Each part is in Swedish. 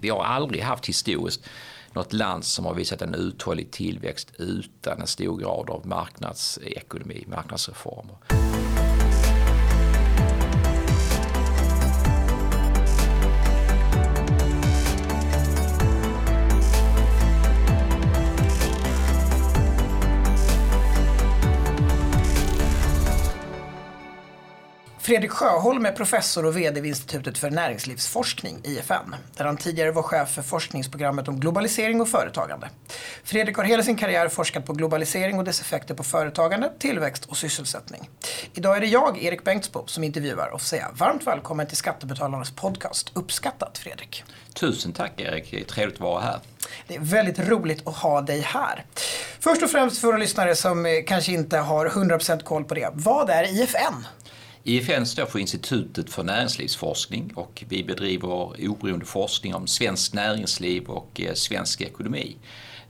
Vi har aldrig haft historiskt något land som har visat en uthållig tillväxt utan en stor grad av marknadsekonomi, marknadsreformer. Fredrik Sjöholm är professor och VD vid Institutet för näringslivsforskning, IFN, där han tidigare var chef för forskningsprogrammet om globalisering och företagande. Fredrik har hela sin karriär forskat på globalisering och dess effekter på företagande, tillväxt och sysselsättning. Idag är det jag, Erik Bengtsbo, som intervjuar och får säga varmt välkommen till Skattebetalarnas podcast. Uppskattat, Fredrik. Tusen tack, Erik. Det är trevligt att vara här. Det är väldigt roligt att ha dig här. Först och främst för våra lyssnare som eh, kanske inte har 100% koll på det. Vad är IFN? IFN står för Institutet för näringslivsforskning och vi bedriver oberoende forskning om svenskt näringsliv och eh, svensk ekonomi.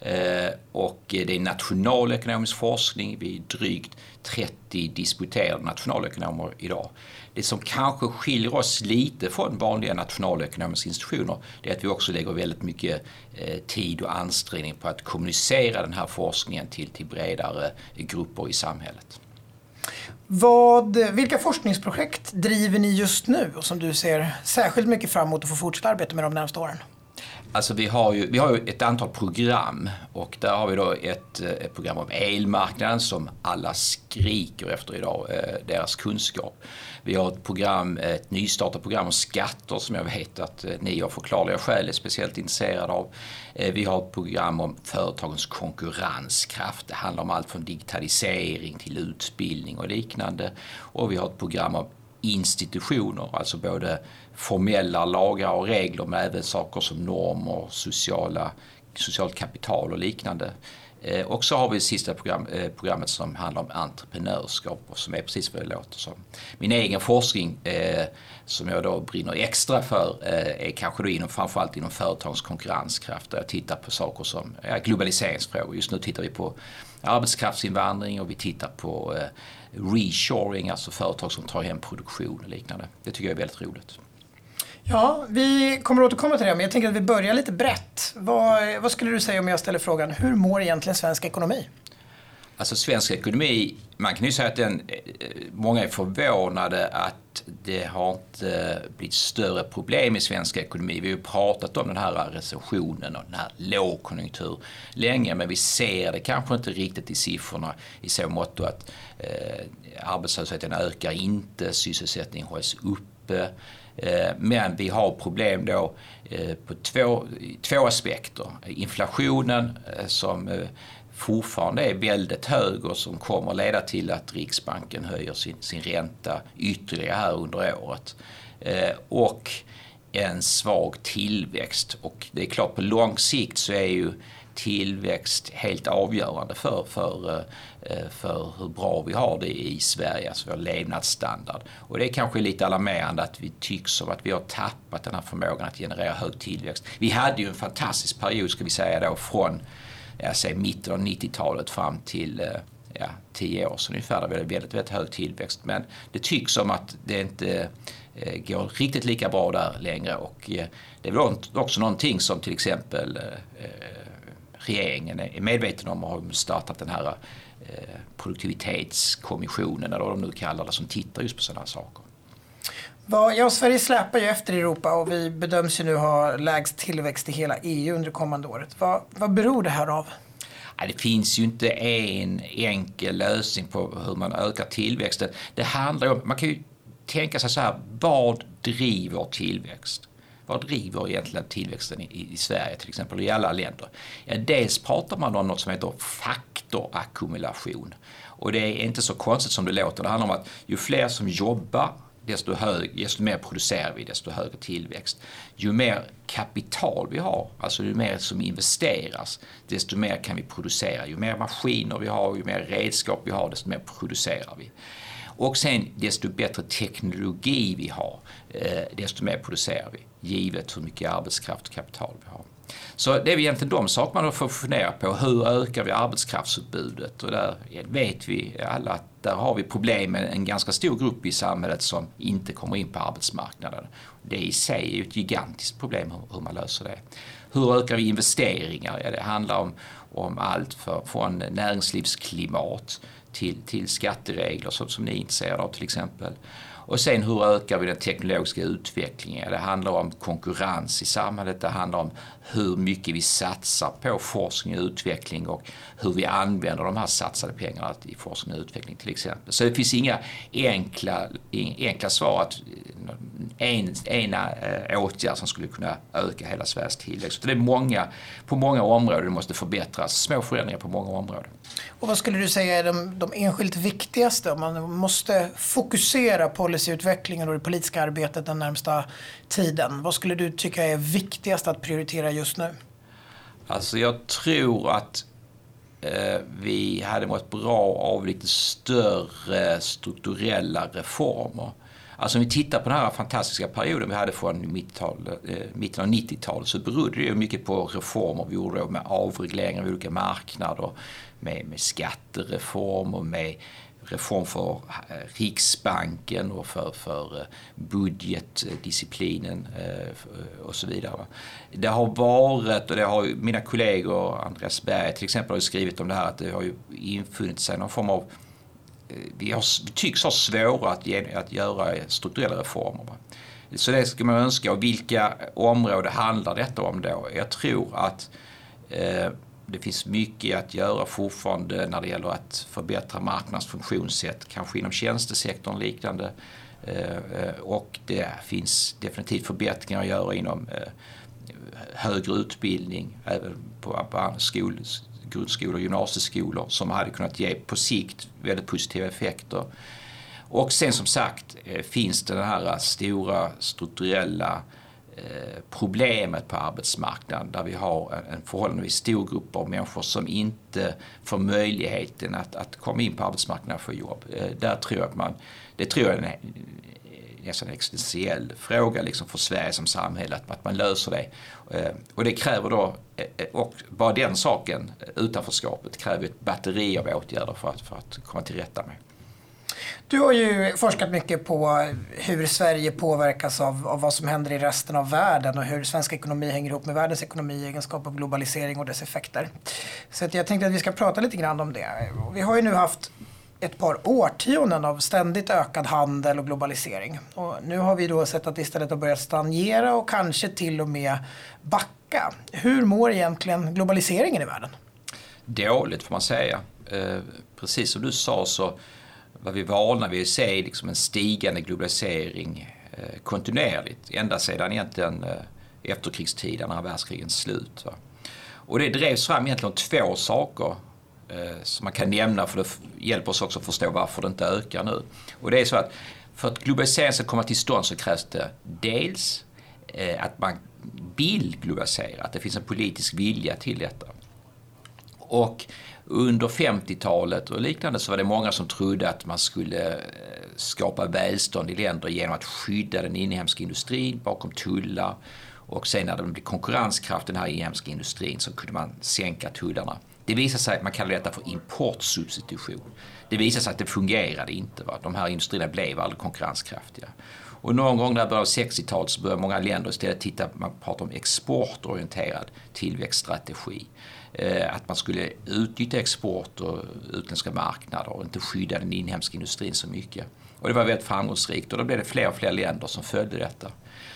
Eh, och det är nationalekonomisk forskning, vi är drygt 30 disputerade nationalekonomer idag. Det som kanske skiljer oss lite från vanliga nationalekonomiska institutioner det är att vi också lägger väldigt mycket eh, tid och ansträngning på att kommunicera den här forskningen till, till bredare grupper i samhället. Vad, vilka forskningsprojekt driver ni just nu och som du ser särskilt mycket fram emot att få fortsätta arbeta med de närmaste åren? Alltså vi har, ju, vi har ju ett antal program och där har vi då ett, eh, ett program om elmarknaden som alla skriker efter idag, eh, deras kunskap. Vi har ett program, ett nystartat program om skatter som jag vet att eh, ni av förklarliga skäl är speciellt intresserade av. Vi har ett program om företagens konkurrenskraft. Det handlar om allt från digitalisering till utbildning och liknande. Och vi har ett program om institutioner, alltså både formella lagar och regler men även saker som normer, sociala, socialt kapital och liknande. Eh, och så har vi det sista program, eh, programmet som handlar om entreprenörskap och som är precis vad det låter som. Min egen forskning eh, som jag då brinner extra för eh, är kanske då inom, framförallt inom företagens konkurrenskraft där jag tittar på saker som ja, globaliseringsfrågor. Just nu tittar vi på arbetskraftsinvandring och vi tittar på eh, reshoring, alltså företag som tar hem produktion och liknande. Det tycker jag är väldigt roligt. Ja, vi kommer återkomma till det, men jag tänker att vi börjar lite brett. Vad, vad skulle du säga om jag ställer frågan, hur mår egentligen svensk ekonomi? Alltså svensk ekonomi, man kan ju säga att den, eh, många är förvånade att det har inte eh, blivit större problem i svensk ekonomi. Vi har ju pratat om den här recessionen och den här lågkonjunktur länge men vi ser det kanske inte riktigt i siffrorna i så mått att eh, arbetslösheten ökar inte, sysselsättningen hålls uppe. Eh, men vi har problem då eh, på två, två aspekter. Inflationen eh, som fortfarande är väldigt hög och som kommer leda till att Riksbanken höjer sin, sin ränta ytterligare här under året. Och en svag tillväxt. Och det är klart på lång sikt så är ju tillväxt helt avgörande för, för, eh, eh, för hur bra vi har det i Sverige, alltså vår levnadsstandard. Och det är kanske lite alarmerande att vi tycks som att vi har tappat den här förmågan att generera hög tillväxt. Vi hade ju en fantastisk period, ska vi säga då, från jag säger, mitten av 90-talet fram till eh, ja, tio år sedan ungefär, där vi hade väldigt, väldigt hög tillväxt. Men det tycks som att det inte går riktigt lika bra där längre och det är väl också någonting som till exempel regeringen är medveten om och har startat den här eh, produktivitetskommissionen eller vad de nu kallar det som tittar just på sådana saker. Ja, Sverige släpar ju efter Europa och vi bedöms ju nu ha lägst tillväxt i hela EU under kommande året. Vad, vad beror det här av? det finns ju inte en enkel lösning på hur man ökar tillväxten. Det handlar om, man kan ju tänka sig så här, vad driver tillväxt? Vad driver egentligen tillväxten i, i Sverige till exempel och i alla länder? Ja, dels pratar man om något som heter faktorackumulation. Och det är inte så konstigt som det låter. Det handlar om att ju fler som jobbar desto, hög, desto mer producerar vi, desto högre tillväxt. Ju mer kapital vi har, alltså ju mer som investeras, desto mer kan vi producera. Ju mer maskiner vi har, ju mer redskap vi har, desto mer producerar vi. Och sen desto bättre teknologi vi har, eh, desto mer producerar vi, givet hur mycket arbetskraft och kapital vi har. Så det är egentligen de saker man får fundera på. Hur ökar vi arbetskraftsutbudet? Och där vet vi alla att där har vi problem med en ganska stor grupp i samhället som inte kommer in på arbetsmarknaden. Det i sig är ju ett gigantiskt problem hur man löser det. Hur ökar vi investeringar? Ja, det handlar om, om allt för, från näringslivsklimat till, till skatteregler som, som ni är intresserade av till exempel. Och sen hur ökar vi den teknologiska utvecklingen? Det handlar om konkurrens i samhället, det handlar om hur mycket vi satsar på forskning och utveckling och hur vi använder de här satsade pengarna i forskning och utveckling till exempel. Så det finns inga enkla, enkla svar att en, ena eh, åtgärd som skulle kunna öka hela Sveriges tillväxt. Det är många, på många områden det måste förbättras, små förändringar på många områden. Och vad skulle du säga är de, de enskilt viktigaste om man måste fokusera policyutvecklingen och det politiska arbetet den närmsta tiden? Vad skulle du tycka är viktigast att prioritera just nu? Alltså jag tror att eh, vi hade mått bra av lite större strukturella reformer. Alltså om vi tittar på den här fantastiska perioden vi hade från eh, mitten av 90-talet så berodde det ju mycket på reformer vi gjorde med avregleringar av olika marknader, med, med skattereformer, med reform för eh, Riksbanken och för, för eh, budgetdisciplinen eh, och så vidare. Det har varit, och det har mina kollegor, Andreas Berg till exempel, har skrivit om det här, att det har ju infunnit sig någon form av vi, har, vi tycks ha svårare att, att göra strukturella reformer. Så det ska man önska. Och vilka områden handlar detta om då? Jag tror att eh, det finns mycket att göra fortfarande när det gäller att förbättra marknadens funktionssätt, kanske inom tjänstesektorn och liknande. Eh, eh, och det finns definitivt förbättringar att göra inom eh, högre utbildning, även på, skol, grundskolor och gymnasieskolor som hade kunnat ge på sikt väldigt positiva effekter. Och sen som sagt finns det den här stora strukturella eh, Eh, problemet på arbetsmarknaden där vi har en förhållandevis stor grupp av människor som inte får möjligheten att, att komma in på arbetsmarknaden och få jobb. Eh, där tror jag att man, det tror jag är eh, nästan en existentiell fråga liksom för Sverige som samhälle, att, att man löser det. Och det kräver då, och bara den saken, utanförskapet, kräver ett batteri av åtgärder för att, för att komma till rätta med. Du har ju forskat mycket på hur Sverige påverkas av, av, vad som händer i resten av världen och hur svensk ekonomi hänger ihop med världens ekonomi i egenskap av globalisering och dess effekter. Så jag tänkte att vi ska prata lite grann om det. Vi har ju nu haft ett par årtionden av ständigt ökad handel och globalisering. Och nu har vi då sett att det istället har börjat stagnera och kanske till och med backa. Hur mår egentligen globaliseringen i världen? Dåligt får man säga. Eh, precis som du sa så vad vi är vana vid att se liksom en stigande globalisering eh, kontinuerligt ända sedan egentligen eh, efterkrigstiden, när världskrigens slut. Och det drevs fram egentligen två saker Eh, som man kan nämna för det hjälper oss också att förstå varför det inte ökar nu. Och det är så att för att globalisering ska komma till stånd så krävs det dels eh, att man vill globalisera, att det finns en politisk vilja till detta. Och under 50-talet och liknande så var det många som trodde att man skulle eh, skapa välstånd i länder genom att skydda den inhemska industrin bakom tullar och sen när det blev konkurrenskraft den här inhemska industrin så kunde man sänka tullarna. Det visade sig att man kallade detta för importsubstitution. Det visade sig att det fungerade inte. Va? De här industrierna blev aldrig konkurrenskraftiga. Och någon gång där början av 60-talet så började många länder istället titta, man pratar om exportorienterad tillväxtstrategi. Eh, att man skulle utnyttja export och utländska marknader och inte skydda den inhemska industrin så mycket. Och det var väldigt framgångsrikt och då blev det fler och fler länder som följde detta.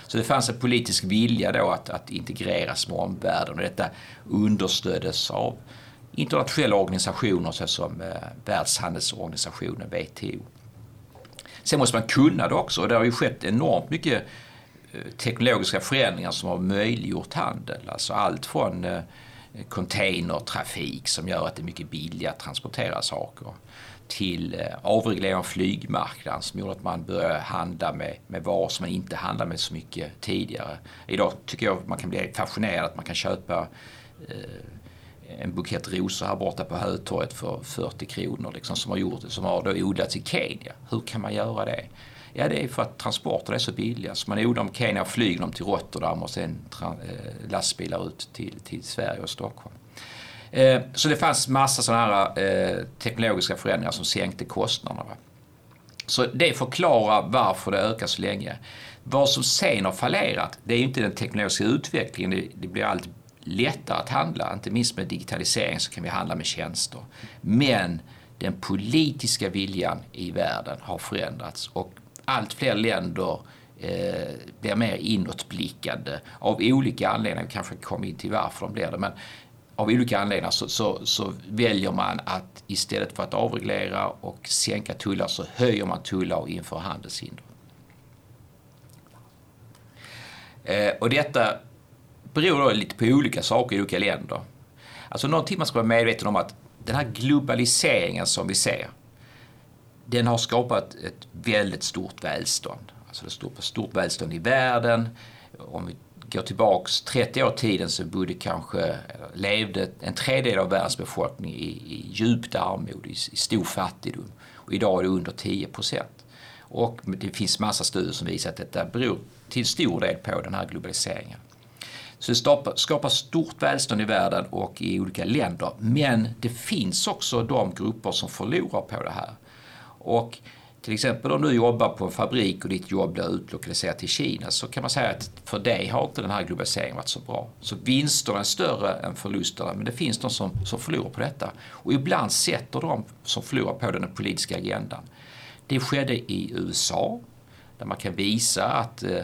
Så det fanns en politisk vilja då att, att integreras med omvärlden och detta understöddes av internationella organisationer såsom eh, Världshandelsorganisationen, WTO. Sen måste man kunna det också och det har ju skett enormt mycket eh, teknologiska förändringar som har möjliggjort handel. Alltså allt från eh, containertrafik som gör att det är mycket billigare att transportera saker till eh, avreglering av flygmarknaden som gjorde att man började handla med, med varor som man inte handlade med så mycket tidigare. Idag tycker jag att man kan bli fascinerad att man kan köpa eh, en bukett rosor här borta på Hötorget för 40 kronor liksom, som har gjort som har då odlats i Kenya. Hur kan man göra det? Ja, det är för att transporterna är så billiga. Så man odlar dem i Kenya och flyger dem till Rotterdam och sen eh, lastbilar ut till, till Sverige och Stockholm. Eh, så det fanns massa sådana här eh, teknologiska förändringar som sänkte kostnaderna. Så det förklarar varför det ökar så länge. Vad som sen har fallerat, det är inte den teknologiska utvecklingen. Det, blir allt lättare att handla, inte minst med digitalisering så kan vi handla med tjänster. Men den politiska viljan i världen har förändrats och allt fler länder eh, blir mer inåtblickande av olika anledningar. Vi kanske kommer in till varför de blir det. Men av olika anledningar så, så, så, väljer man att istället för att avreglera och sänka tullar så höjer man tullar och inför handelshinder. Eh, och detta beror då lite på olika saker i olika länder. Alltså någonting man ska vara medveten om att den här globaliseringen som vi ser, den har skapat ett väldigt stort välstånd. Alltså det stort, stort välstånd i världen. Om vi går tillbaks 30 år i tiden så bodde kanske, levde en tredjedel av världens befolkning i, i djupt armod, i, i stor fattigdom. Och idag är det under 10 procent. Och det finns massa studier som visar att detta beror till stor del på den här globaliseringen. Så det skapar stort välstånd i världen och i olika länder. Men det finns också de grupper som förlorar på det här. Och till exempel om du jobbar på en fabrik och ditt jobb blir utlokaliserat till Kina så kan man säga att för dig har inte den här globaliseringen varit så bra. Så vinsterna är större än förlusterna men det finns de som, som förlorar på detta. Och ibland sätter de som förlorar på den politiska agendan. Det skedde i USA där man kan visa att eh,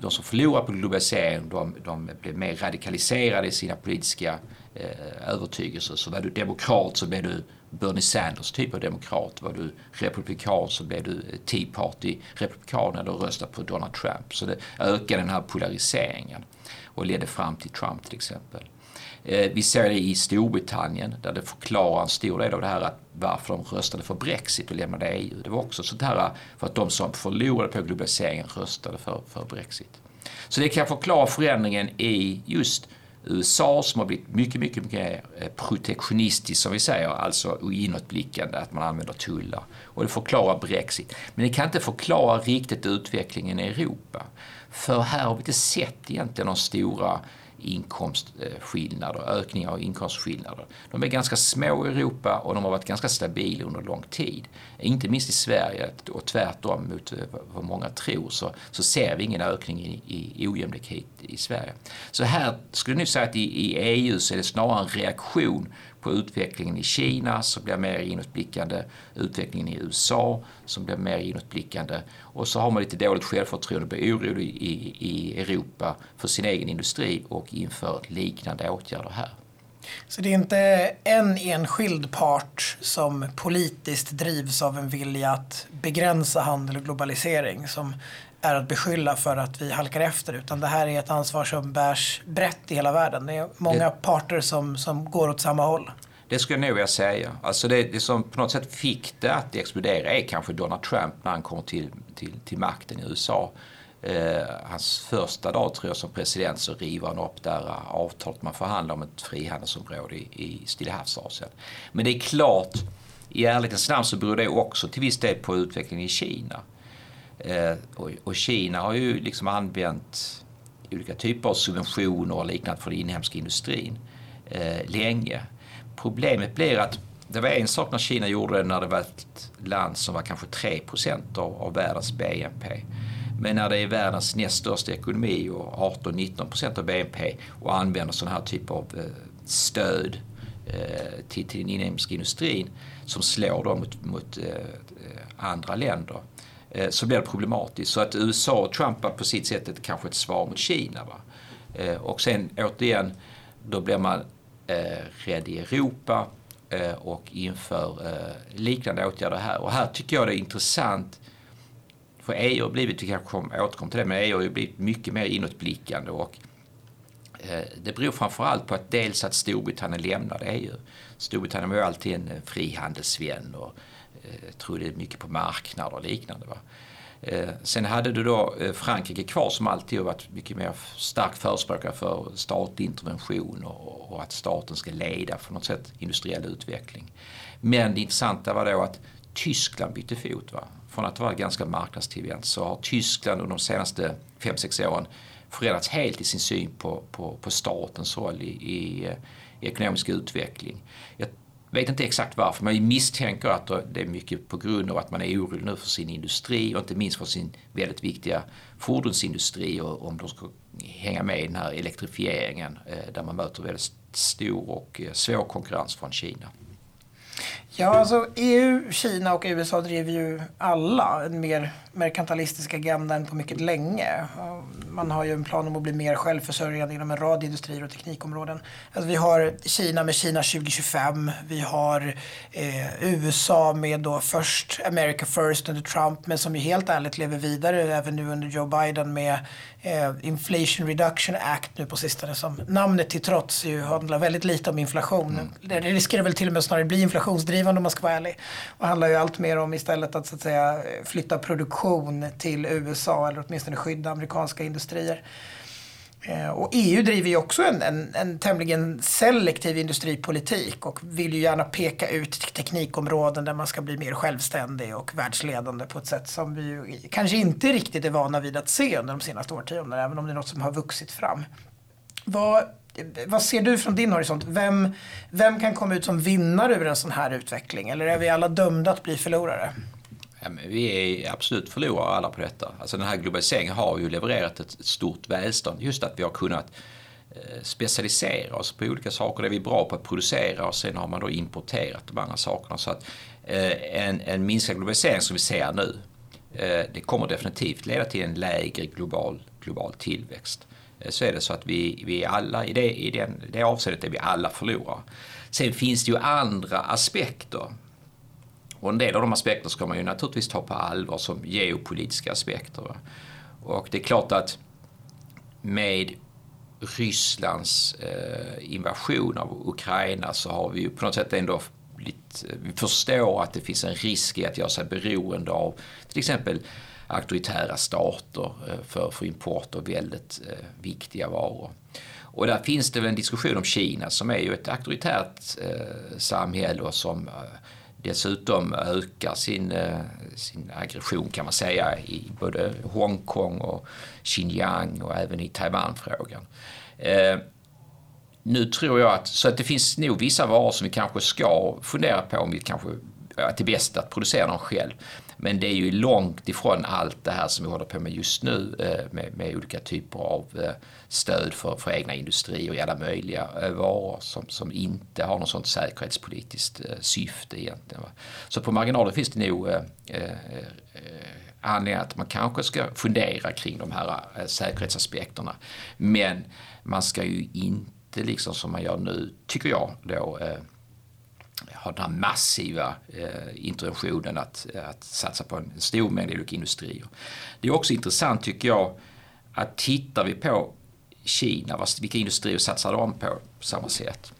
de som förlorar på globalisering de, de blir mer radikaliserade i sina politiska eh, övertygelser. Så var du demokrat så blev du Bernie Sanders typ av demokrat. Var du republikan så blev du eh, Tea Party-republikan eller röstade på Donald Trump. Så det ökade den här polariseringen och ledde fram till Trump till exempel. Eh, vi ser det i Storbritannien där det förklarar en stor del av det här att varför de röstade för Brexit och lämnade EU. Det var också sånt här eh, för att de som förlorade på globaliseringen röstade för, för Brexit. Så det kan förklara förändringen i just USA som har blivit mycket, mycket, mycket eh, protektionistiskt som vi säger, alltså inåtblickande, att man använder tullar. Och det förklarar Brexit. Men det kan inte förklara riktigt utvecklingen i Europa. För här har vi inte sett egentligen de stora inkomstskillnader, ökningar av inkomstskillnader. De är ganska små i Europa och de har varit ganska stabila under lång tid. Inte minst i Sverige och tvärtom mot vad många tror så, så ser vi ingen ökning i, i ojämlikhet i Sverige. Så här skulle jag nu säga att i, i EU så är det snarare en reaktion på utvecklingen i Kina som blir mer inåtblickande, utvecklingen i USA som blir mer inåtblickande och så har man lite dåligt självförtroende och blir orolig i, i Europa för sin egen industri och inför liknande åtgärder här. Så det är inte en enskild part som politiskt drivs av en vilja att begränsa handel och globalisering som är att beskylla för att vi halkar efter utan det här är ett ansvar som bärs brett i hela världen. Det är många det, parter som, som går åt samma håll. Det skulle jag nog vilja säga. Alltså det, det, som på något sätt fick det att explodera är kanske Donald Trump när han kom till, till, till makten i USA. Eh, hans första dag tror jag som president så river han upp där avtalet man förhandlar om ett frihandelsområde i, i Stilla havsasien. Men det är klart, i ärlighetens namn så beror det också till viss del på utvecklingen i Kina. Eh, och, och, Kina har ju liksom använt olika typer av subventioner och liknande för den inhemska industrin eh, länge. Problemet blir att det var en sak när Kina gjorde det när det var ett land som var kanske 3 av, av världens BNP. Men när det är världens näst största ekonomi och 18-19% av BNP och använder sådana här typer av eh, stöd eh, till, till den inhemska industrin som slår då mot, mot eh, andra länder Eh, Eh, så blir det problematiskt. Så att USA och Trump var på sitt sätt ett, kanske ett svar mot Kina. Va? Eh, och sen återigen, då blir man eh, rädd i Europa eh, och inför eh, liknande åtgärder här. Och här tycker jag det är intressant för EU har blivit, vi kanske återkommer till det, men EU har ju blivit mycket mer inåtblickande och det beror framförallt på att dels att Storbritannien lämnade EU. Storbritannien var ju alltid en frihandelsvän och Eh, trodde mycket på marknader och liknande. Va? Eh, sen hade du då eh, Frankrike kvar som alltid har varit mycket mer stark förespråkare för statlig intervention och, och att staten ska leda på något sätt industriell utveckling. Men det intressanta var då att Tyskland bytte fot. Va? Från att vara ganska marknadstillvänt så har Tyskland under de senaste 5-6 åren förändrats helt i sin syn på, på, på statens roll i, i, i ekonomisk utveckling. Jag vet inte exakt varför, men vi misstänker att det är mycket på grund av att man är orolig nu för sin industri och inte minst för sin väldigt viktiga fordonsindustri och om de ska hänga med i den här elektrifieringen eh, där man möter väldigt stor och eh, svår konkurrens från Kina. Ja, alltså EU, Kina och USA driver ju alla en mer merkantilistisk agenda än på mycket länge. Man har ju en plan om att bli mer självförsörjande inom en rad industrier och teknikområden. Alltså vi har Kina med Kina 2025. Vi har eh, USA med då först America First under Trump men som ju helt ärligt lever vidare även nu under Joe Biden med eh, Inflation Reduction Act nu på sistone som namnet till trots ju handlar väldigt lite om inflation. Mm. Det riskerar väl till och med snarare bli inflationsdrivande om man ska vara ärlig. Och handlar ju allt mer om istället att så att säga flytta produktion till USA eller åtminstone skydda amerikanska industrier. Eh, och EU driver ju också en, en, en tämligen selektiv industripolitik och vill ju gärna peka ut teknikområden där man ska bli mer självständig och världsledande på ett sätt som vi ju kanske inte riktigt är vana vid att se under de senaste årtiondena, även om det är något som har vuxit fram. Vad, vad ser du från din horisont? Vem, vem kan komma ut som vinnare ur en sån här utveckling? Eller är vi alla dömda att bli förlorare? Ja, vi är absolut förlorare alla på detta. Alltså den här globaliseringen har ju levererat ett, stort välstånd. Just att vi har kunnat eh, specialisera oss på olika saker. Det är vi bra på att producera och sen har man då importerat de andra sakerna. Så att eh, en, en minskad globalisering som vi ser nu, eh, det kommer definitivt leda till en lägre global, global tillväxt. Eh, så är det så att vi, vi alla, i det, i den, det avseendet är vi alla förlorare. Sen finns det ju andra aspekter och en del av de aspekterna ska man ju naturligtvis ta på allvar som geopolitiska aspekter. Och det är klart att med Rysslands eh, invasion av Ukraina så har vi ju på något sätt ändå blivit, vi förstår att det finns en risk i att göra sig beroende av till exempel auktoritära stater eh, för, för import av väldigt eh, viktiga varor. Och där finns det väl en diskussion om Kina som är ju ett auktoritärt eh, samhälle och som eh, dessutom ökar sin, eh, sin aggression kan man säga i både Hongkong och Xinjiang och även i Taiwanfrågan. Eh, nu tror jag att, så att det finns nog vissa varor som vi kanske ska fundera på om vi kanske att det är bäst att producera dem själv. Men det är ju långt ifrån allt det här som vi håller på med just nu eh, med, med olika typer av eh, stöd för, för egna industrier i alla möjliga eh, varor som, som inte har något sånt säkerhetspolitiskt syfte egentligen. Så på marginalen finns det nog anledning att man kanske ska fundera kring de här säkerhetsaspekterna. Men man ska ju inte liksom som man gör nu, tycker jag, då har den här massiva eh, interventionen att, att satsa på en stor mängd olika industrier. Det är också intressant tycker jag att tittar vi på Kina, vilka industrier satsar de på på samma sätt?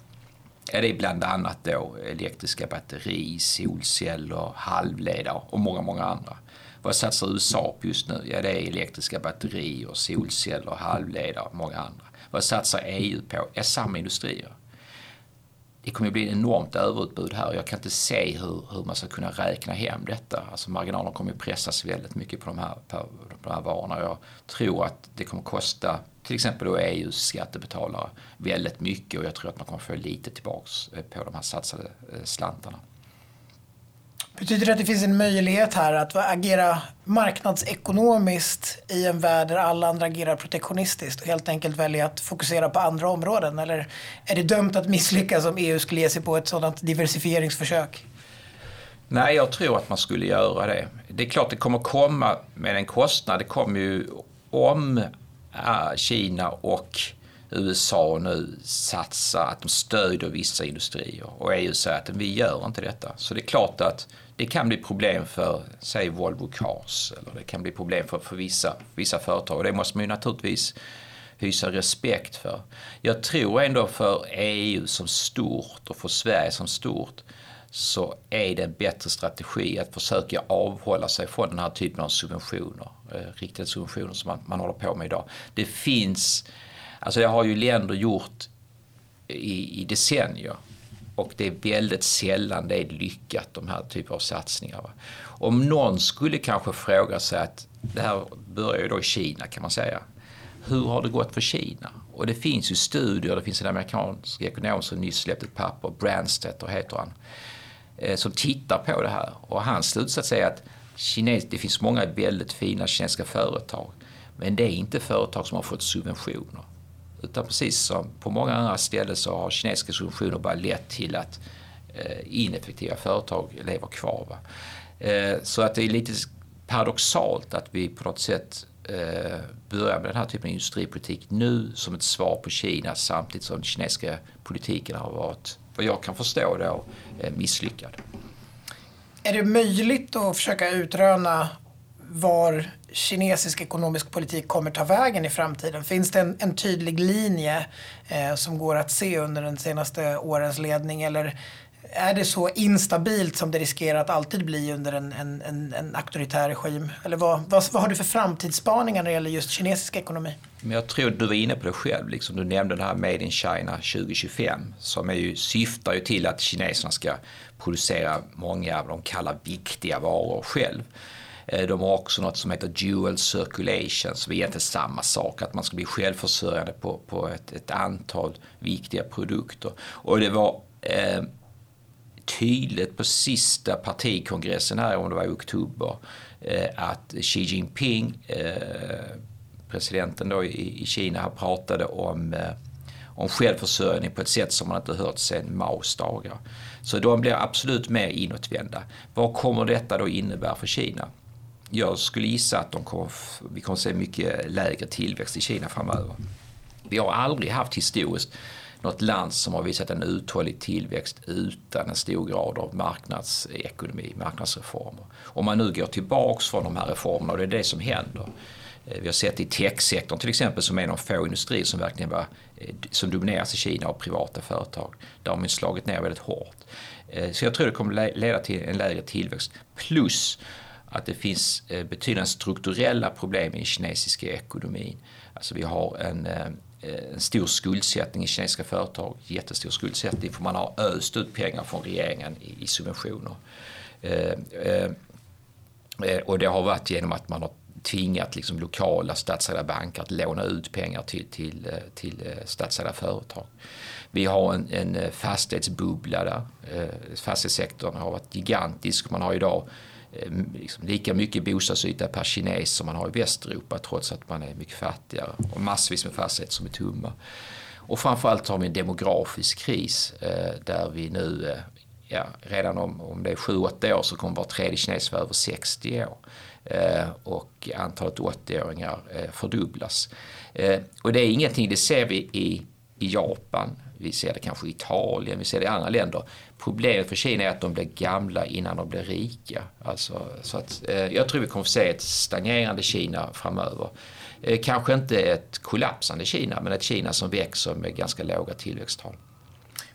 Ja, det är bland annat då elektriska batteri, solceller, halvledare och många, många andra. Vad satsar USA på just nu? Ja, det är elektriska batterier, solceller, halvledare och många andra. Vad satsar EU på? Ja, samma industrier det kommer att bli ett enormt överutbud här och jag kan inte se hur, hur man ska kunna räkna hem detta. Alltså marginalerna kommer att pressas väldigt mycket på de här, på de här varorna. Jag tror att det kommer att kosta till exempel då EUs skattebetalare väldigt mycket och jag tror att man kommer att få lite tillbaks eh, på de här satsade eh, slantarna. Betyder det att det finns en möjlighet här att agera marknadsekonomiskt i en värld där alla andra agerar protektionistiskt och helt enkelt välja att fokusera på andra områden? Eller är det dömt att misslyckas om EU skulle ge sig på ett sådant diversifieringsförsök? Nej, jag tror att man skulle göra det. Det är klart det kommer komma med en kostnad. Det kommer ju om äh, Kina och USA nu satsar, att de stödjer vissa industrier och EU säger att vi gör inte detta. Så det är klart att det kan bli problem för, säg Volvo Cars eller det kan bli problem för, för vissa, vissa företag och det måste man ju naturligtvis hysa respekt för. Jag tror ändå för EU som stort och för Sverige som stort så är det en bättre strategi att försöka avhålla sig från den här typen av subventioner, eh, riktade subventioner som man, man håller på med idag. Det finns Alltså det har ju länder gjort i, i decennier och det är väldigt sällan det är lyckat de här typen av satsningar. Om någon skulle kanske fråga sig att det här börjar ju då i Kina kan man säga. Hur har det gått för Kina? Och det finns ju studier, det finns en amerikansk ekonom som nyss släppte ett papper, Brandstetter heter han, eh, som tittar på det här. Och hans slutsats är att kines, det finns många väldigt fina kinesiska företag, men det är inte företag som har fått subventioner. Utan precis som på många andra ställen så har kinesiska subventioner bara lett till att eh, ineffektiva företag lever kvar. Va? Eh, så att det är lite paradoxalt att vi på något sätt eh, börjar med den här typen av industripolitik nu som ett svar på Kina samtidigt som den kinesiska politiken har varit, vad jag kan förstå då, misslyckad. Är det möjligt att försöka utröna var kinesisk ekonomisk politik kommer ta vägen i framtiden? Finns det en, en tydlig linje eh, som går att se under den senaste årens ledning eller är det så instabilt som det riskerar att alltid bli under en, en, en, en auktoritär regim? Eller vad, vad, vad, har du för framtidsspaningar när det gäller just kinesisk ekonomi? Men jag tror du var inne på det själv, liksom du nämnde det här Made in China 2025 som är ju, syftar ju till att kineserna ska producera många av de kallar viktiga varor själv. Eh, de har också något som heter dual circulation som är egentligen samma sak, att man ska bli självförsörjande på, på ett, ett antal viktiga produkter. Och det var eh, tydligt på sista partikongressen här, om det var i oktober, eh, att Xi Jinping, eh, presidenten då i, i Kina, pratade om eh, om självförsörjning på ett sätt som man inte hört sedan Maos dagar. Så de blir absolut mer inåtvända. Vad kommer detta då innebära för Kina? Jag skulle gissa att de kommer, vi kommer se mycket lägre tillväxt i Kina framöver. Vi har aldrig haft historiskt något land som har visat en uthållig tillväxt utan en stor grad av marknadsekonomi, marknadsreformer. Om man nu går tillbaks från de här reformerna och det är det som händer. Eh, vi har sett i techsektorn till exempel som är en av få industrier som verkligen var, eh, som domineras i Kina av privata företag. Där har man slagit ner väldigt hårt. Eh, så jag tror det kommer leda till en lägre tillväxt. Plus att det finns eh, betydande strukturella problem i den kinesiska ekonomin. Alltså vi har en, eh, en stor skuldsättning i kinesiska företag, jättestor skuldsättning för man har öst ut pengar från regeringen i, i subventioner. Eh, och det har varit genom att man har tvingat liksom lokala statsägda banker att låna ut pengar till, till, till statsägda företag. Vi har en, en fastighetsbubbla där. Fastighetssektorn har varit gigantisk. Man har idag Ehm, liksom lika mycket bostadsyta per kines som man har i Västeuropa trots att man är mycket fattigare och massvis med fastigheter som är tomma. Och framförallt har vi en demografisk kris eh, där vi nu, eh, ja, redan om, om det är 7-8 år så kommer var tredje kines vara över 60 år. Eh, och antalet 80-åringar eh, fördubblas. Eh, och det är ingenting, det ser vi i, i Japan, vi ser det kanske i Italien, vi ser det i andra länder. Problemet för Kina är att de blir gamla innan de blir rika. Alltså, så att, eh, jag tror vi kommer att se ett stagnerande Kina framöver. Eh, kanske inte ett kollapsande Kina, men ett Kina som växer med ganska låga tillväxttal.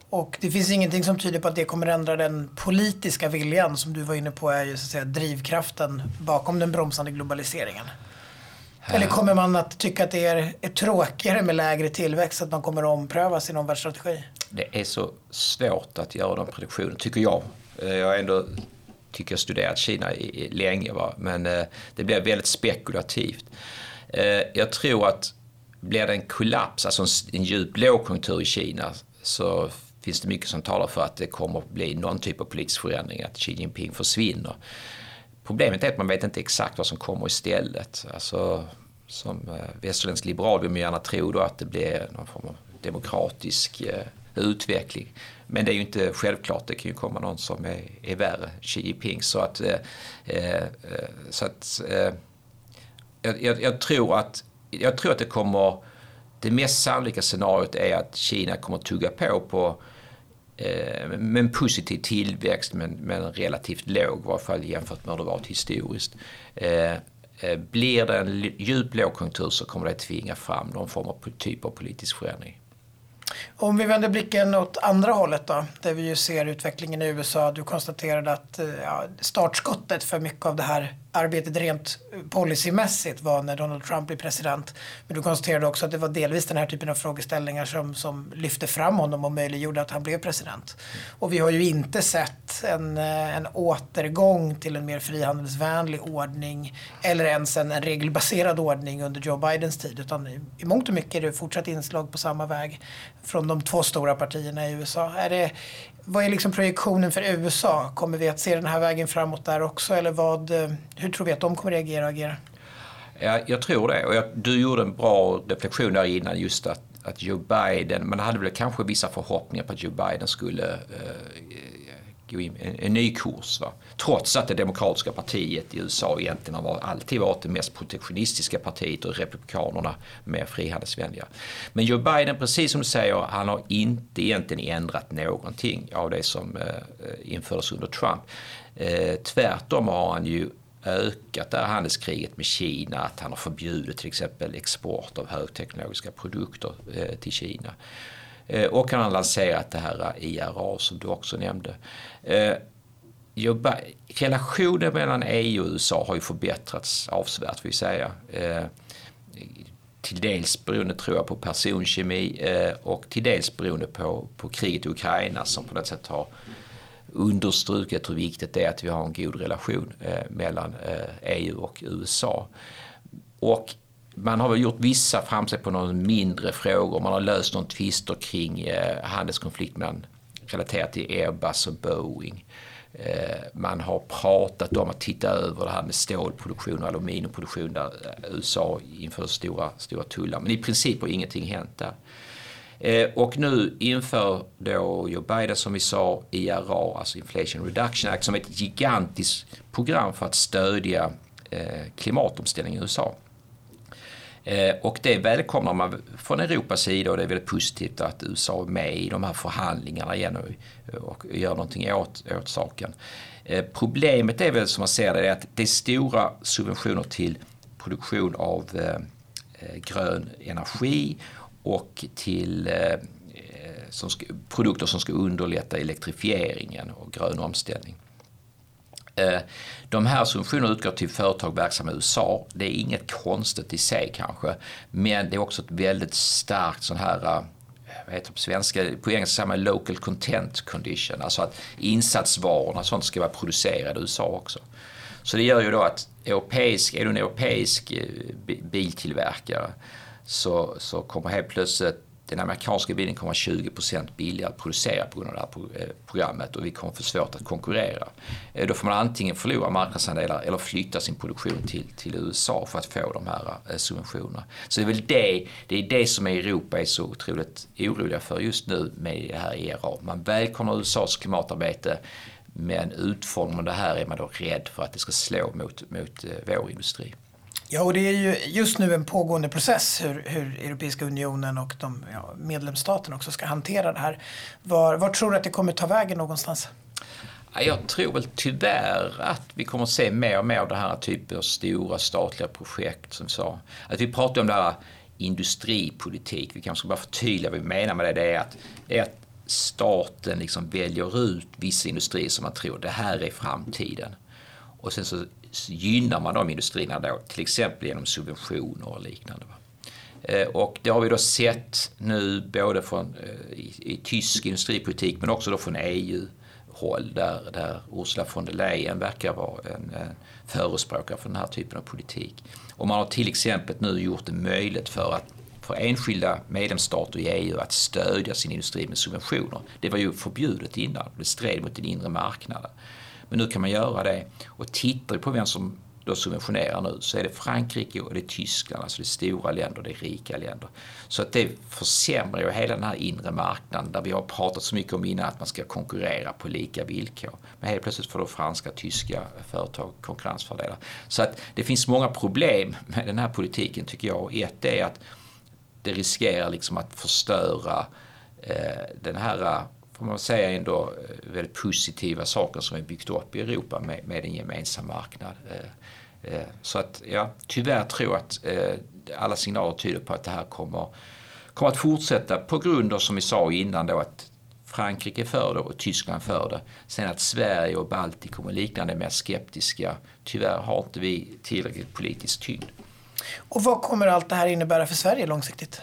Och det finns ingenting som tyder på att det kommer ändra den politiska viljan som du var inne på är ju så att säga drivkraften bakom den bromsande globaliseringen. Eller kommer man att tycka att det är, är tråkigare med lägre tillväxt, att man kommer att ompröva sin omvärldsstrategi? Det är så svårt att göra den produktionen, tycker jag. Eh, jag har ändå tycker jag studerat Kina i, länge, va? men eh, det blir väldigt spekulativt. Eh, jag tror att blir det en kollaps, alltså en, en djup lågkonjunktur i Kina, så finns det mycket som talar för att det kommer att bli någon typ av politisk förändring, att Xi Jinping försvinner. Problemet är att man vet inte exakt vad som kommer istället. Alltså, som eh, västerländsk liberal vill man gärna tro då att det blir någon form av demokratisk eh, utveckling. Men det är ju inte självklart, det kan ju komma någon som är, är värre, Xi Jinping. Så att, eh, eh så att eh, jag, jag, tror att, jag tror att det kommer, det mest sannolika scenariot är att Kina kommer tugga på på Eh, med en positiv tillväxt men, men relativt låg, i varje fall jämfört med hur det varit historiskt. Eh, eh, blir det en djup lågkonjunktur så kommer det tvinga fram någon form av typ av politisk förändring. Om vi vänder blicken åt andra hållet då, där vi ju ser utvecklingen i USA. Du konstaterade att eh, ja, startskottet för mycket av det här arbetet rent policymässigt var när Donald Trump blev president. Men du konstaterade också att det var delvis den här typen av frågeställningar som, som lyfte fram honom och möjliggjorde att han blev president. Och vi har ju inte sett en, eh, en återgång till en mer frihandelsvänlig ordning eller ens en, en regelbaserad ordning under Joe Bidens tid. Utan i, i mångt och mycket är det fortsatt inslag på samma väg från de två stora partierna i USA. Är det, vad är liksom projektionen för USA? Kommer vi att se den här vägen framåt där också? Eller vad, eh, hur tror vi att de kommer reagera och agera? Ja, jag tror det. Och jag, du gjorde en bra reflektion där innan just att, att Joe Biden, man hade väl kanske vissa förhoppningar på att Joe Biden skulle eh, gå in en, en ny kurs. Va? Trots att det demokratiska partiet i USA egentligen har varit, alltid varit det mest protektionistiska partiet och republikanerna mer frihandelsvänliga. Men Joe Biden, precis som du säger, han har inte egentligen ändrat någonting av det som eh, eh infördes under Trump. Eh, tvärtom har han ju ökat det här handelskriget med Kina, att han har förbjudit till exempel export av högteknologiska produkter eh, till Kina. Eh, och han har lanserat det här IRA som du också nämnde. Eh, relationen mellan EU och USA har ju förbättrats avsevärt, vill säga. Eh, till dels beroende tror jag på personkemi eh, och till dels beroende på, på kriget i Ukraina som på något sätt har understrukit hur viktigt det är att vi har en god relation mellan EU och USA. Och man har väl gjort vissa framsteg på några mindre frågor. Man har löst någon tvister kring eh, handelskonflikt mellan, relaterat till Airbus och Boeing. Eh, man har pratat om att titta över det här med stålproduktion och aluminiumproduktion där eh, USA inför stora, stora tullar. Men i princip har ingenting hänt där. Eh, och nu inför då Joe Biden som vi sa IRA, alltså Inflation Reduction Act, som är ett gigantiskt program för att stödja eh, klimatomställningen i USA. Eh, och det välkomnar man från Europas sida och det är väldigt positivt att USA är med i de här förhandlingarna igen och, gör någonting åt, åt saken. Eh, problemet är väl som man ser det att det är stora subventioner till produktion av eh, grön energi och till som ska, produkter som ska underlätta elektrifieringen och grön omställning. Eh, de här subventionerna utgår till företag verksamma i USA. Det är inget konstigt i sig kanske, men det är också ett väldigt starkt sån här eh, vad heter det på svenska, på engelska säger man local content condition, alltså att insatsvarorna och sånt ska vara producerade i USA också. Så det gör ju då att europeisk, är du en europeisk eh, biltillverkare så, så kommer helt plötsligt den amerikanska bilen kommer att vara 20 billigare att producera på grund av det här eh, programmet och vi kommer få svårt att konkurrera. Eh, då får man antingen förlora marknadsandelar eller flytta sin produktion till, till USA för att få de här eh, subventionerna. Så det är väl det, det är det som Europa är så otroligt oroliga för just nu med det här ERA. Man välkomnar USAs klimatarbete men utformar det här är man då rädd för att det ska slå mot, mot vår industri. Ja, och det är ju just nu en pågående process hur, hur Europeiska unionen och de ja, medlemsstaterna också ska hantera det här. Var, var tror du att det kommer ta vägen någonstans? Jag tror väl tyvärr att vi kommer att se mer och mer av det här typen av stora statliga projekt som sa. Att vi pratar om det här industripolitik, vi kanske ska bara förtydliga vad vi menar med det. Det är att, det är att staten liksom väljer ut vissa industrier som man tror det här är framtiden. Och sen så gynnar man de industrierna då, till exempel genom subventioner och liknande. Eh, och det har vi då sett nu både från, eh, i, i tysk industripolitik men också då från EU-håll där, där Ursula von der Leyen verkar vara en, en förespråkare för den här typen av politik. Och man har till exempel nu gjort det möjligt för att för enskilda medlemsstater i EU att stödja sin industri med subventioner. Det var ju förbjudet innan, det stred mot den inre marknaden. Men nu kan man göra det. Och tittar vi på vem som då subventionerar nu så är det Frankrike och det är Tyskland, alltså det är stora länder, det är rika länder. Så att det försämrar ju hela den här inre marknaden där vi har pratat så mycket om innan att man ska konkurrera på lika villkor. Men helt plötsligt får då franska, tyska företag konkurrensfördelar. Så att det finns många problem med den här politiken tycker jag. Ett är att det riskerar liksom att förstöra eh, den här får man säga ändå eh, väldigt positiva saker som är byggt upp i Europa med, med en gemensam marknad. Eh, eh, så att ja, tyvärr tror jag att alla signaler tyder på att det här kommer, kommer att fortsätta på grund av som vi sa innan då att Frankrike för det och Tyskland för det. Sen att Sverige och Baltikum och liknande är mer skeptiska. Tyvärr har inte vi tillräckligt politisk tyngd. Och vad kommer allt det här innebära för Sverige långsiktigt?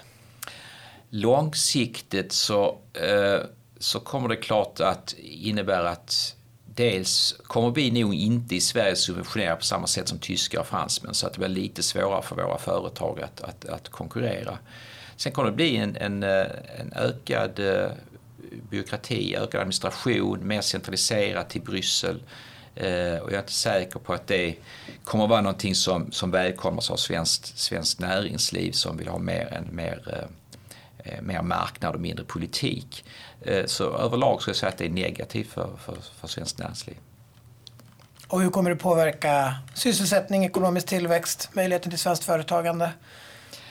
Långsiktigt så, eh, så kommer det klart att innebära att dels kommer vi nog inte i Sverige subventionera på samma sätt som tyskar och fransmän så att det blir lite svårare för våra företag att, att, att konkurrera. Sen kommer det bli en, en, eh, en ökad eh, byråkrati, ökad administration, mer centraliserat till Bryssel. Eh, och jag är inte säker på att det kommer att vara någonting som, som välkomnas av svenskt, svenskt näringsliv som vill ha mer, en, mer, eh, mer marknad och mindre politik. Så överlag skulle jag säga att det är negativt för, för, för svenskt näringsliv. Och hur kommer det påverka sysselsättning, ekonomisk tillväxt, möjligheten till svenskt företagande?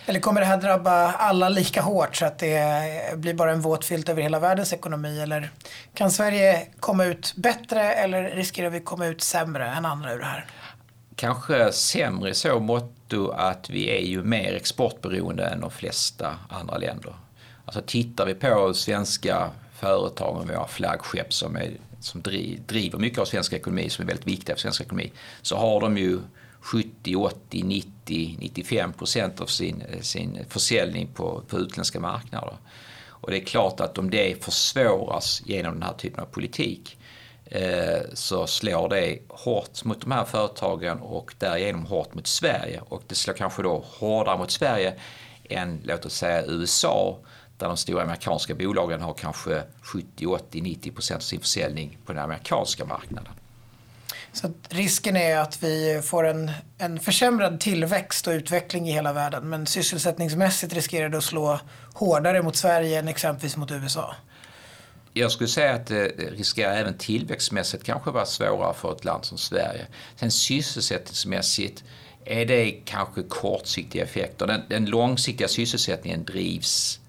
Eller kommer det här drabba alla lika hårt så att det blir bara en våt filt över hela världens ekonomi? Eller kan Sverige komma ut bättre eller riskerar vi komma ut sämre än andra ur det här? Kanske sämre i så motto att vi är ju mer exportberoende än de flesta andra länder. Alltså tittar vi på svenska företagen, våra flaggskepp som, är, som driver mycket av svensk ekonomi, som är väldigt viktiga för svensk ekonomi, så har de ju 70, 80, 90, 95 procent av sin, sin försäljning på, på utländska marknader. Och det är klart att om det försvåras genom den här typen av politik eh, så slår det hårt mot de här företagen och därigenom hårt mot Sverige. Och det slår kanske då hårdare mot Sverige än låt oss säga USA där de stora amerikanska bolagen har kanske 70, 80, 90 procent av sin försäljning på den amerikanska marknaden. Så risken är att vi får en, en försämrad tillväxt och utveckling i hela världen. Men sysselsättningsmässigt riskerar det att slå hårdare mot Sverige än exempelvis mot USA. Jag skulle säga att det riskerar även tillväxtmässigt kanske vara svårare för ett land som Sverige. Sen sysselsättningsmässigt är det kanske kortsiktiga effekter. Den, den långsiktiga sysselsättningen drivs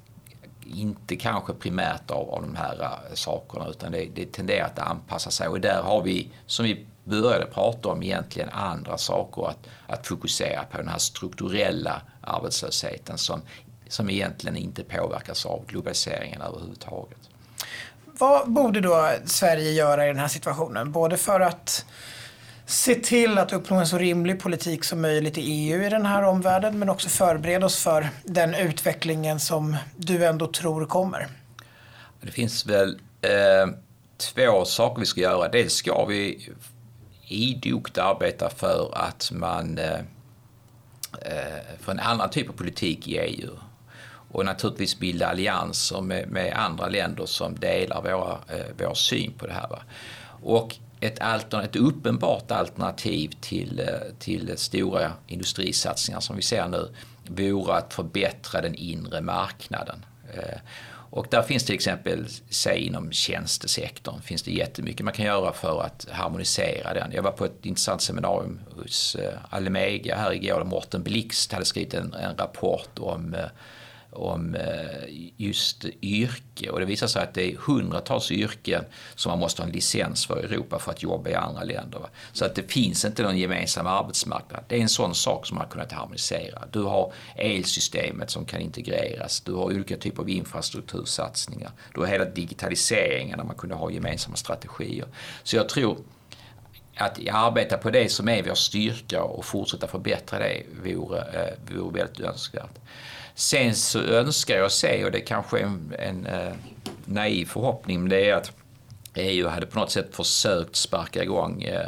inte kanske primärt av, av de här eh, sakerna utan det, det tenderar att anpassa sig och där har vi, som vi började prata om egentligen andra saker att, att fokusera på den här strukturella arbetslösheten som, som egentligen inte påverkas av globaliseringen överhuvudtaget. Vad borde då Sverige göra i den här situationen? Både för att se till att uppnå en så rimlig politik som möjligt i EU i den här omvärlden men också förbereda oss för den utvecklingen som du ändå tror kommer? Det finns väl eh, två saker vi ska göra. Dels ska vi idogt arbeta för att man eh, eh för en annan typ av politik i EU och naturligtvis bilda allianser med, med andra länder som delar våra, eh, vår syn på det här. Va? Och ett, altern, ett uppenbart alternativ till, eh, till stora industrisatsningar som vi ser nu vore att förbättra den inre marknaden. Eh, och där finns till exempel, säg inom tjänstesektorn, finns det jättemycket man kan göra för att harmonisera den. Jag var på ett intressant seminarium hos eh, Almega här igår där Morten Blixt hade skrivit en, en rapport om om eh, just yrke och det visar sig att det är hundratals yrken som man måste ha en licens för i Europa för att jobba i andra länder. Så att det finns inte någon gemensam arbetsmarknad. Det är en sån sak som man har kunnat harmonisera. Du har elsystemet som kan integreras, du har olika typer av infrastruktursatsningar, du har hela digitaliseringen där man kunde ha gemensamma strategier. Så jag tror att arbeta på det som är vår styrka och fortsätta förbättra det vore, eh, vore väldigt önskvärt. Sen så önskar jag se, och det kanske är en, en eh, naiv förhoppning, men det är att EU hade på något sätt försökt sparka igång eh,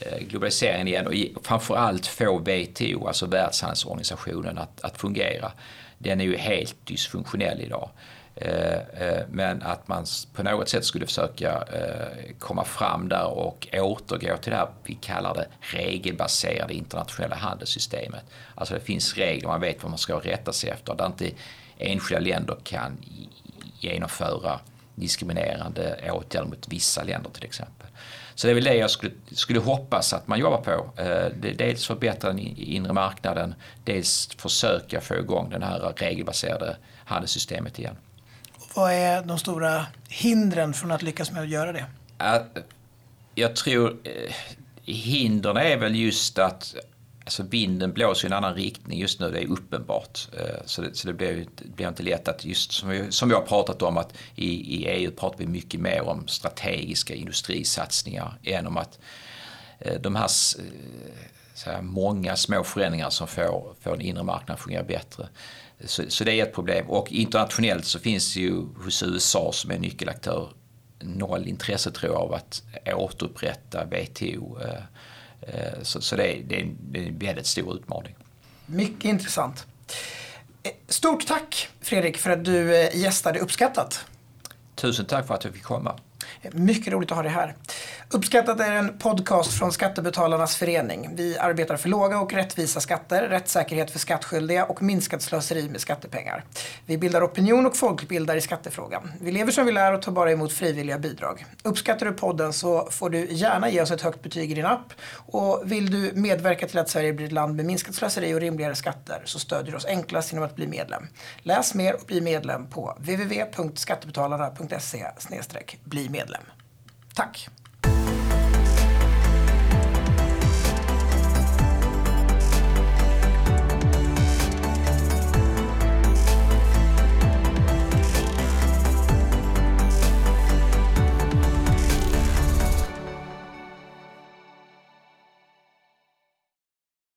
eh globaliseringen igen och framförallt få WTO, alltså Världshandelsorganisationen, att, att fungera. Den är ju helt dysfunktionell idag. Eh, eh, men att man på något sätt skulle försöka eh, komma fram där och återgå till det här vi kallar det regelbaserade internationella handelssystemet. Alltså det finns regler, man vet vad man ska rätta sig efter, där inte enskilda länder kan genomföra diskriminerande åtgärder mot vissa länder till exempel. Så det är väl det jag skulle, skulle hoppas att man jobbar på. Dels förbättra den inre marknaden, dels försöka få igång det här regelbaserade handelssystemet igen. Vad är de stora hindren från att lyckas med att göra det? Äh, jag tror eh, hindren är väl just att alltså vinden blåser i en annan riktning just nu, det är uppenbart. Eh, så det, så det blir, det blir inte lätt att just som vi, som vi har pratat om att i, i EU pratar vi mycket mer om strategiska industrisatsningar än om att eh, de här eh, så här, många små förändringar som får, får den inre marknaden att fungera bättre. Så, så, det är ett problem. Och internationellt så finns det ju hos USA som är nyckelaktör noll intresse tror jag av att återupprätta WTO. Eh, så, så det, är, det, är en, det är en väldigt stor utmaning. Mycket intressant. Eh, stort tack Fredrik för att du eh, gästade Uppskattat. Tusen tack för att jag fick komma. Mycket roligt att ha dig här. Uppskattat är en podcast från Skattebetalarnas förening. Vi arbetar för låga och rättvisa skatter, rättssäkerhet för skattskyldiga och minskat slöseri med skattepengar. Vi bildar opinion och folkbildar i skattefrågan. Vi lever som vi lär och tar bara emot frivilliga bidrag. Uppskattar du podden så får du gärna ge oss ett högt betyg i din app. Och vill du medverka till att Sverige blir ett land med minskat slöseri och rimligare skatter så stödjer du oss enklast genom att bli medlem. Läs mer och bli medlem på www.skattebetalarna.se bli medlem. Tack!